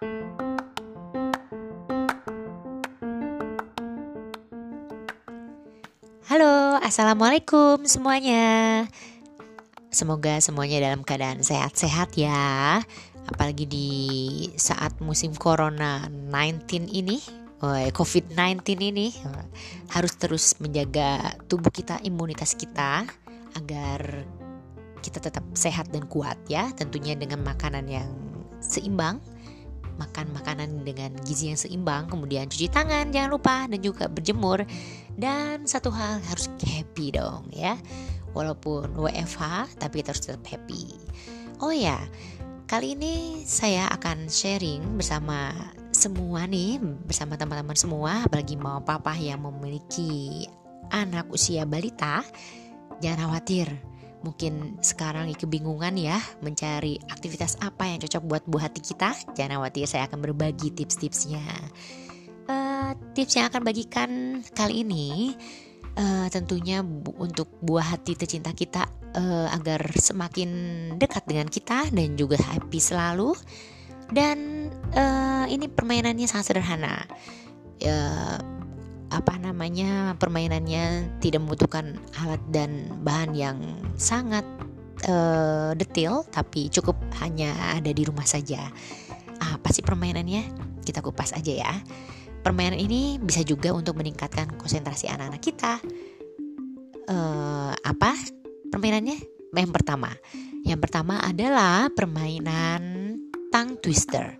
Halo, assalamualaikum semuanya. Semoga semuanya dalam keadaan sehat-sehat ya. Apalagi di saat musim corona 19 ini, COVID-19 ini harus terus menjaga tubuh kita, imunitas kita agar kita tetap sehat dan kuat ya. Tentunya dengan makanan yang seimbang makan makanan dengan gizi yang seimbang, kemudian cuci tangan jangan lupa dan juga berjemur. Dan satu hal harus happy dong ya. Walaupun WFH tapi kita harus tetap happy. Oh ya, kali ini saya akan sharing bersama semua nih, bersama teman-teman semua, apalagi mau papa yang memiliki anak usia balita, jangan khawatir mungkin sekarang kebingungan ya mencari aktivitas apa yang cocok buat buah hati kita. Jangan khawatir saya akan berbagi tips-tipsnya. Uh, tips yang akan bagikan kali ini uh, tentunya bu untuk buah hati tercinta kita uh, agar semakin dekat dengan kita dan juga happy selalu. Dan uh, ini permainannya sangat sederhana. Uh, apa namanya permainannya tidak membutuhkan alat dan bahan yang sangat uh, detail tapi cukup hanya ada di rumah saja. Apa sih permainannya? Kita kupas aja ya. Permainan ini bisa juga untuk meningkatkan konsentrasi anak-anak kita. Uh, apa permainannya? Yang pertama, yang pertama adalah permainan tongue twister.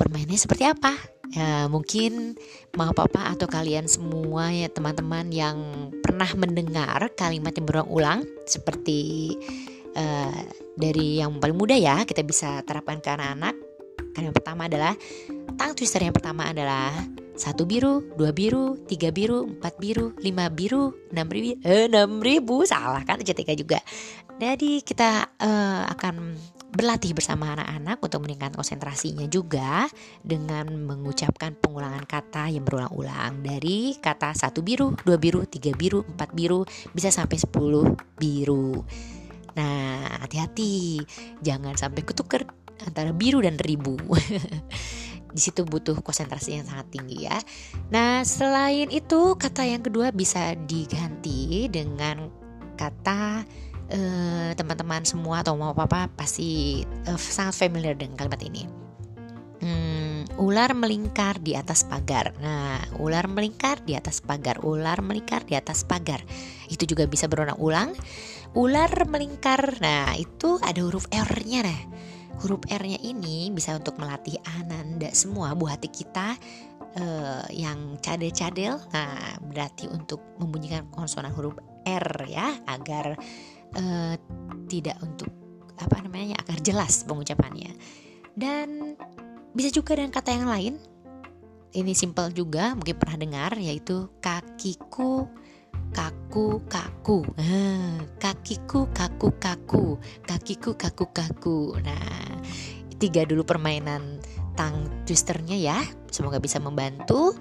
Permainannya seperti apa? Ya mungkin mau papa atau kalian semua ya teman-teman yang pernah mendengar kalimat yang berulang-ulang seperti uh, dari yang paling muda ya kita bisa terapkan ke anak-anak kan yang pertama adalah tang twister yang pertama adalah satu biru, dua biru, tiga biru, empat biru, lima biru, enam ribu, eh, enam ribu salah kan CTK juga. Jadi kita uh, akan berlatih bersama anak-anak untuk meningkatkan konsentrasinya juga dengan mengucapkan pengulangan kata yang berulang-ulang dari kata satu biru, dua biru, tiga biru, empat biru, bisa sampai sepuluh biru. Nah, hati-hati, jangan sampai ketuker antara biru dan ribu. Di situ butuh konsentrasi yang sangat tinggi ya. Nah, selain itu kata yang kedua bisa diganti dengan kata Eh, teman-teman semua atau mau apa pasti uh, sangat familiar dengan kalimat ini. Hmm, ular melingkar di atas pagar. Nah, ular melingkar di atas pagar. Ular melingkar di atas pagar. Itu juga bisa berulang-ulang. Ular melingkar. Nah, itu ada huruf R-nya nah. Huruf R-nya ini bisa untuk melatih ananda semua buah hati kita uh, yang cadel-cadel. Nah, berarti untuk membunyikan konsonan huruf R ya agar uh, tidak untuk apa namanya agar jelas pengucapannya. Dan bisa juga dengan kata yang lain ini simple juga mungkin pernah dengar yaitu kakiku kaku kaku. Ah, kakiku kaku kaku kakiku kaku kaku. Nah tiga dulu permainan tang twisternya ya semoga bisa membantu.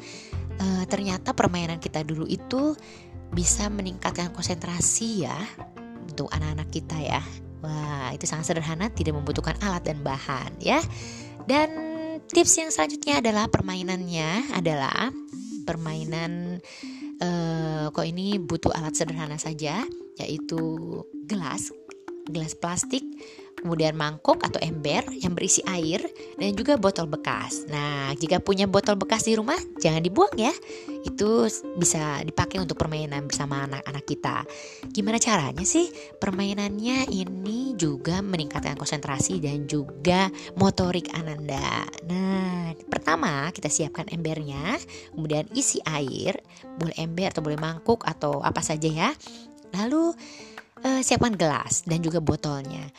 Uh, ternyata permainan kita dulu itu bisa meningkatkan konsentrasi ya untuk anak-anak kita ya. Wah, itu sangat sederhana, tidak membutuhkan alat dan bahan ya. Dan tips yang selanjutnya adalah permainannya adalah permainan uh, kok ini butuh alat sederhana saja, yaitu gelas, gelas plastik kemudian mangkuk atau ember yang berisi air, dan juga botol bekas. Nah, jika punya botol bekas di rumah, jangan dibuang ya. Itu bisa dipakai untuk permainan bersama anak-anak kita. Gimana caranya sih? Permainannya ini juga meningkatkan konsentrasi dan juga motorik Ananda. Nah, pertama kita siapkan embernya, kemudian isi air, boleh ember atau boleh mangkuk atau apa saja ya. Lalu uh, siapkan gelas dan juga botolnya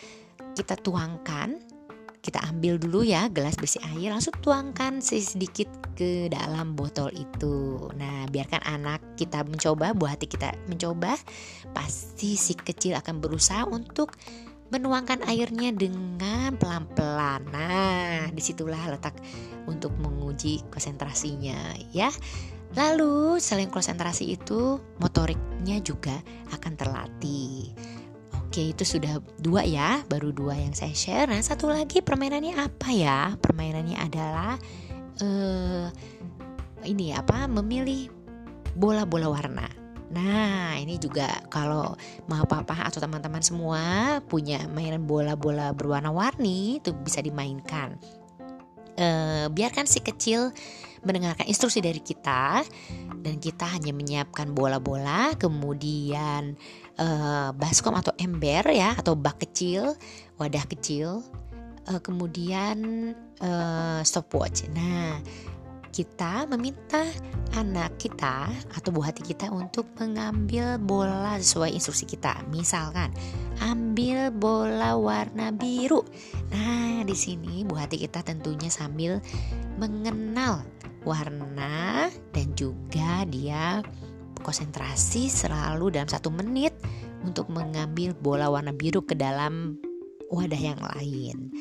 kita tuangkan. Kita ambil dulu ya gelas berisi air. Langsung tuangkan sedikit ke dalam botol itu. Nah biarkan anak kita mencoba buah hati kita mencoba pasti si kecil akan berusaha untuk menuangkan airnya dengan pelan-pelan. Nah di situlah letak untuk menguji konsentrasinya ya. Lalu selain konsentrasi itu motoriknya juga akan terlatih Oke, itu sudah dua ya, baru dua yang saya share. Nah, satu lagi permainannya apa ya? Permainannya adalah uh, ini apa? Memilih bola-bola warna. Nah, ini juga kalau mau papa atau teman-teman semua punya mainan bola-bola berwarna-warni itu bisa dimainkan. Uh, biarkan si kecil mendengarkan instruksi dari kita dan kita hanya menyiapkan bola-bola, kemudian uh, baskom atau ember ya atau bak kecil, wadah kecil, uh, kemudian uh, stopwatch. Nah, kita meminta anak kita atau buah hati kita untuk mengambil bola sesuai instruksi kita. Misalkan, ambil bola warna biru. Nah, di sini buah hati kita tentunya sambil mengenal warna dan juga dia konsentrasi selalu dalam satu menit untuk mengambil bola warna biru ke dalam wadah yang lain.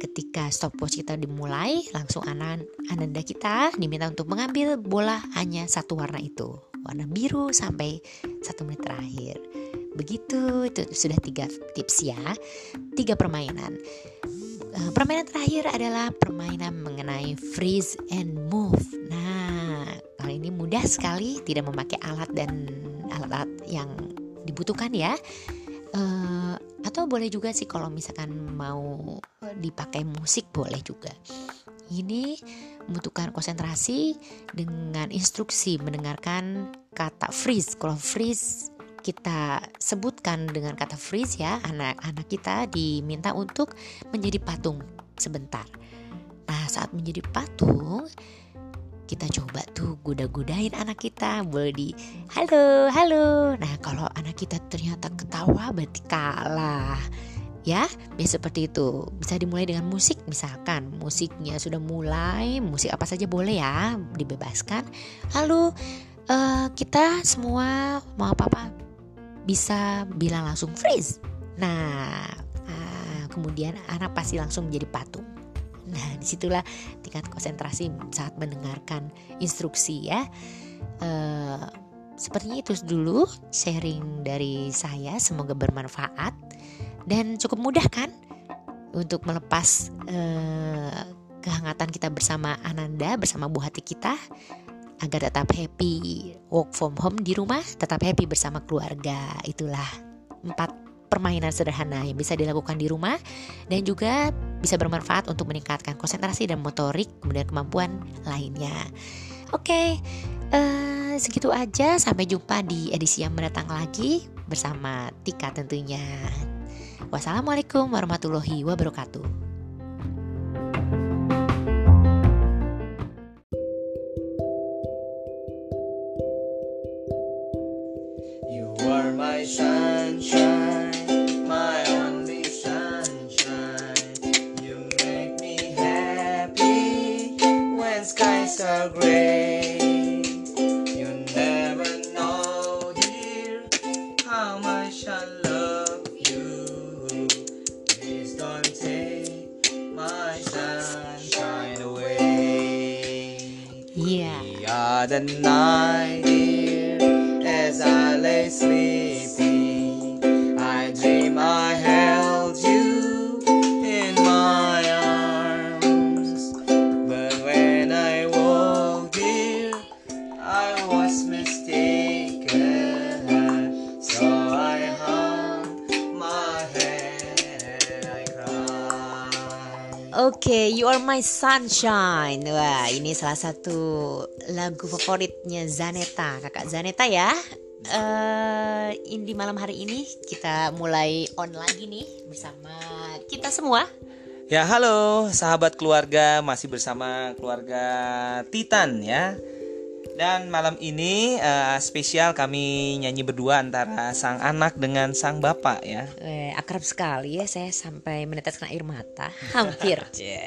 Ketika stopwatch kita dimulai, langsung anak ananda kita diminta untuk mengambil bola hanya satu warna itu, warna biru sampai satu menit terakhir. Begitu, itu sudah tiga tips ya, tiga permainan. Eh, permainan terakhir adalah permainan mengenai freeze and move. Nah, kali ini mudah sekali, tidak memakai alat dan alat-alat yang dibutuhkan ya. Uh, atau boleh juga sih kalau misalkan mau dipakai musik boleh juga. Ini membutuhkan konsentrasi dengan instruksi mendengarkan kata freeze. Kalau freeze kita sebutkan dengan kata freeze ya. Anak-anak kita diminta untuk menjadi patung sebentar. Nah saat menjadi patung kita coba tuh goda-godain anak kita. Boleh di halo halo. Nah kalau anak kita ternyata ketawa berarti kalah. Ya biasa seperti itu. Bisa dimulai dengan musik misalkan. Musiknya sudah mulai musik apa saja boleh ya dibebaskan. Lalu uh, kita semua mau apa apa bisa bilang langsung freeze. Nah, ah, kemudian anak pasti langsung menjadi patung. Nah, di situlah tingkat konsentrasi saat mendengarkan instruksi ya. Uh, sepertinya itu dulu sharing dari saya. Semoga bermanfaat dan cukup mudah kan untuk melepas uh, kehangatan kita bersama Ananda, bersama bu hati kita agar tetap happy work from home di rumah, tetap happy bersama keluarga. Itulah empat permainan sederhana yang bisa dilakukan di rumah dan juga bisa bermanfaat untuk meningkatkan konsentrasi dan motorik kemudian kemampuan lainnya. Oke, okay, uh, eh, segitu aja. Sampai jumpa di edisi yang mendatang lagi bersama Tika tentunya. Wassalamualaikum warahmatullahi wabarakatuh. great. My sunshine. Wah, ini salah satu lagu favoritnya Zaneta, kakak Zaneta ya. Uh, di malam hari ini kita mulai on lagi nih bersama kita semua. Ya halo sahabat keluarga masih bersama keluarga Titan ya. Dan malam ini uh, spesial kami nyanyi berdua antara sang anak dengan sang bapak ya. Eh, akrab sekali ya saya sampai meneteskan air mata. Hampir.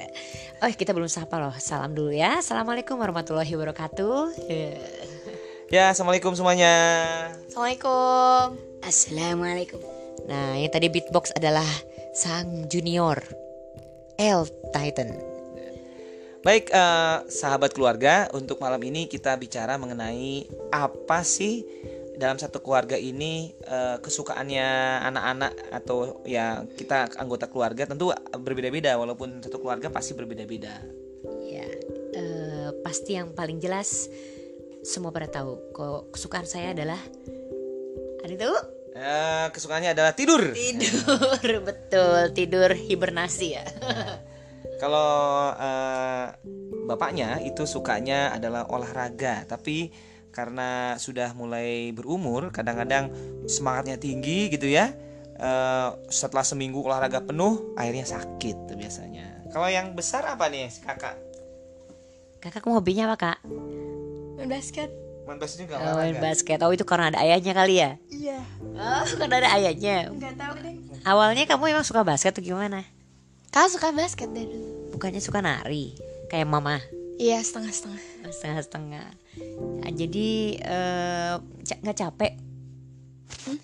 oh kita belum sapa loh. Salam dulu ya. Assalamualaikum warahmatullahi wabarakatuh. Ya assalamualaikum semuanya. Assalamualaikum. Assalamualaikum. Nah yang tadi beatbox adalah sang junior L Titan. Baik, uh, sahabat keluarga, untuk malam ini kita bicara mengenai apa sih dalam satu keluarga ini uh, kesukaannya anak-anak atau ya kita anggota keluarga tentu berbeda-beda walaupun satu keluarga pasti berbeda-beda. Ya, uh, pasti yang paling jelas semua pada tahu kok kesukaan saya adalah ada tahu? Uh, kesukaannya adalah tidur. Tidur, betul tidur hibernasi ya. Kalau uh, bapaknya itu sukanya adalah olahraga, tapi karena sudah mulai berumur kadang-kadang semangatnya tinggi gitu ya uh, setelah seminggu olahraga penuh akhirnya sakit tuh biasanya. Kalau yang besar apa nih kakak? Kakak hobinya apa kak? Main basket. Main basket juga oh, main basket. Oh itu karena ada ayahnya kali ya? Iya. Oh karena ada ayahnya? Nggak tahu deh awalnya kamu emang suka basket atau gimana? Kau suka basket deh dulu bukannya suka nari kayak mama? Iya setengah-setengah. Setengah-setengah. Nah, jadi nggak uh, capek? Hmm?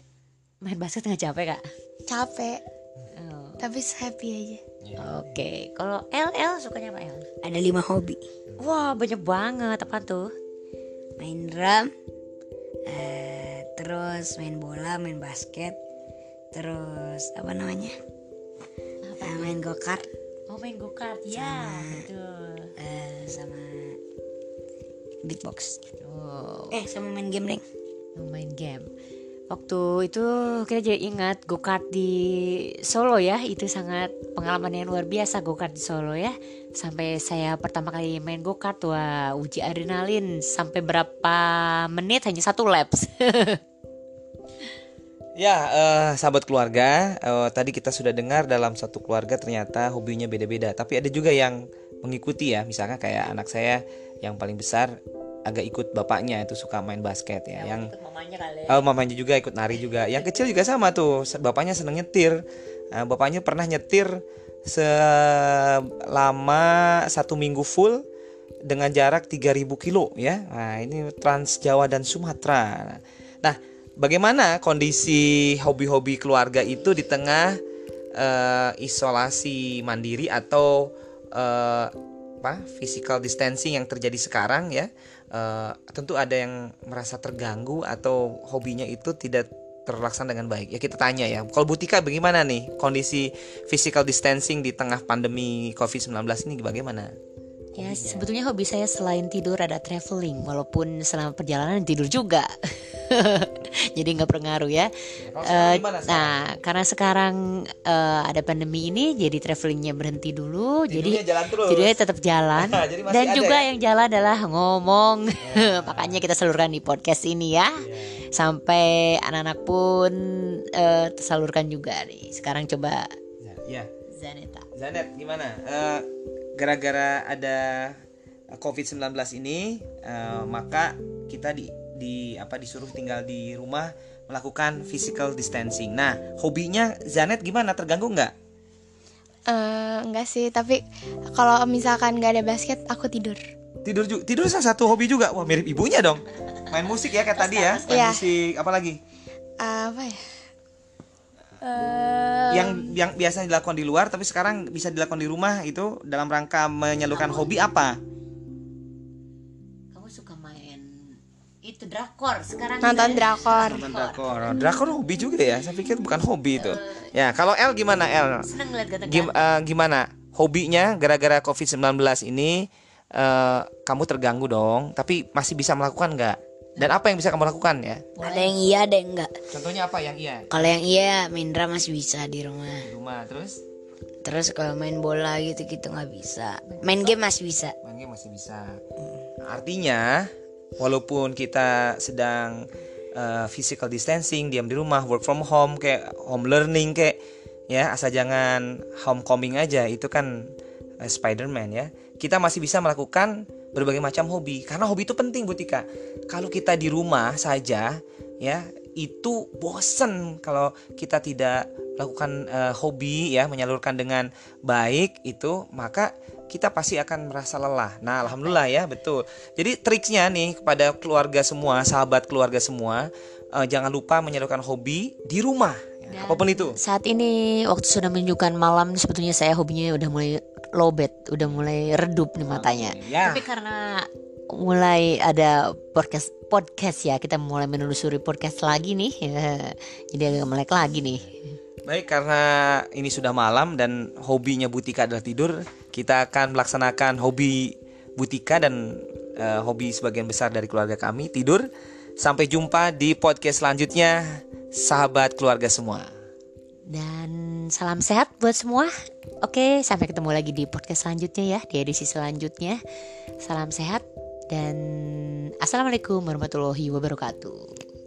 main basket nggak capek kak? Capek. Oh. tapi happy aja. Oke okay. kalau L L sukanya apa L? Ada lima hobi. Wah banyak banget. Apa tuh? Main drum uh, terus main bola main basket terus apa namanya? Apa uh, main go kart oh main go kart ya betul uh, sama beatbox. Oh. Eh sama main game deng. Main game. Waktu itu kita jadi ingat go kart di Solo ya itu sangat pengalaman yang luar biasa go kart di Solo ya sampai saya pertama kali main go kart wah uji adrenalin sampai berapa menit hanya satu laps Ya, uh, sahabat keluarga, uh, tadi kita sudah dengar dalam satu keluarga ternyata hobinya beda-beda. Tapi ada juga yang mengikuti ya, misalnya kayak anak saya yang paling besar agak ikut bapaknya itu suka main basket ya, ya yang mamanya, kali. oh mamanya juga ikut nari juga. Yang kecil juga sama tuh. Bapaknya seneng nyetir. Nah, bapaknya pernah nyetir selama satu minggu full dengan jarak 3000 kilo ya. Nah ini Trans Jawa dan Sumatera. Nah bagaimana kondisi hobi-hobi keluarga itu di tengah uh, isolasi mandiri atau uh, apa physical distancing yang terjadi sekarang ya? Uh, tentu ada yang merasa terganggu atau hobinya itu tidak terlaksana dengan baik. Ya kita tanya ya. Kalau Butika bagaimana nih kondisi physical distancing di tengah pandemi COVID-19 ini? Bagaimana Ya sebetulnya hobi saya selain tidur ada traveling walaupun selama perjalanan tidur juga. jadi nggak berpengaruh ya. ya uh, nah karena sekarang uh, ada pandemi ini jadi travelingnya berhenti dulu. Jadi jalan terus. tidurnya tetap jalan. Dan juga ya? yang jalan adalah ngomong. Ya. Makanya kita salurkan di podcast ini ya. ya. Sampai anak-anak pun uh, tersalurkan juga nih. Sekarang coba. Ya. Zaneta. Zanet gimana? Uh, gara-gara ada COVID-19 ini uh, maka kita di di apa disuruh tinggal di rumah melakukan physical distancing. Nah, hobinya Zanet gimana? Terganggu nggak? Uh, enggak sih, tapi kalau misalkan nggak ada basket, aku tidur. Tidur juga. Tidur salah satu hobi juga. Wah, mirip ibunya dong. Main musik ya kayak tadi ya. Main yeah. musik apa lagi? Uh, apa ya? Uh, yang yang biasa dilakukan di luar tapi sekarang bisa dilakukan di rumah itu dalam rangka menyalurkan hobi apa? Kamu suka main itu drakor sekarang nonton drakor. Nonton drakor. Drakor hobi juga ya. Saya pikir bukan hobi itu. Uh, ya, kalau L gimana L? Seneng lihat Gim, uh, gimana? Hobinya gara-gara Covid-19 ini uh, kamu terganggu dong, tapi masih bisa melakukan nggak? Dan apa yang bisa kamu lakukan ya? Ada yang iya, ada yang enggak. Contohnya apa yang iya? Kalau yang iya, main drum masih bisa di rumah. Di rumah, terus? Terus kalau main bola gitu gitu nggak bisa. Main game masih bisa. Main game masih bisa. Hmm. Artinya, walaupun kita sedang uh, physical distancing, diam di rumah, work from home, kayak home learning, kayak ya asal jangan homecoming aja, itu kan uh, Spider-Man ya. Kita masih bisa melakukan berbagai macam hobi karena hobi itu penting Butika kalau kita di rumah saja ya itu bosen kalau kita tidak lakukan uh, hobi ya menyalurkan dengan baik itu maka kita pasti akan merasa lelah. Nah, alhamdulillah ya, betul. Jadi triksnya nih kepada keluarga semua, sahabat keluarga semua, uh, jangan lupa menyalurkan hobi di rumah. Ya, apa pun itu. Saat ini waktu sudah menunjukkan malam sebetulnya saya hobinya udah mulai lowbat, udah mulai redup nih matanya. Okay, ya. Tapi karena mulai ada podcast podcast ya. Kita mulai menelusuri podcast lagi nih. Jadi agak melek lagi nih. Baik, karena ini sudah malam dan hobinya Butika adalah tidur, kita akan melaksanakan hobi Butika dan uh, hobi sebagian besar dari keluarga kami tidur. Sampai jumpa di podcast selanjutnya, sahabat keluarga semua. Dan salam sehat buat semua. Oke, sampai ketemu lagi di podcast selanjutnya ya, di edisi selanjutnya. Salam sehat dan assalamualaikum warahmatullahi wabarakatuh.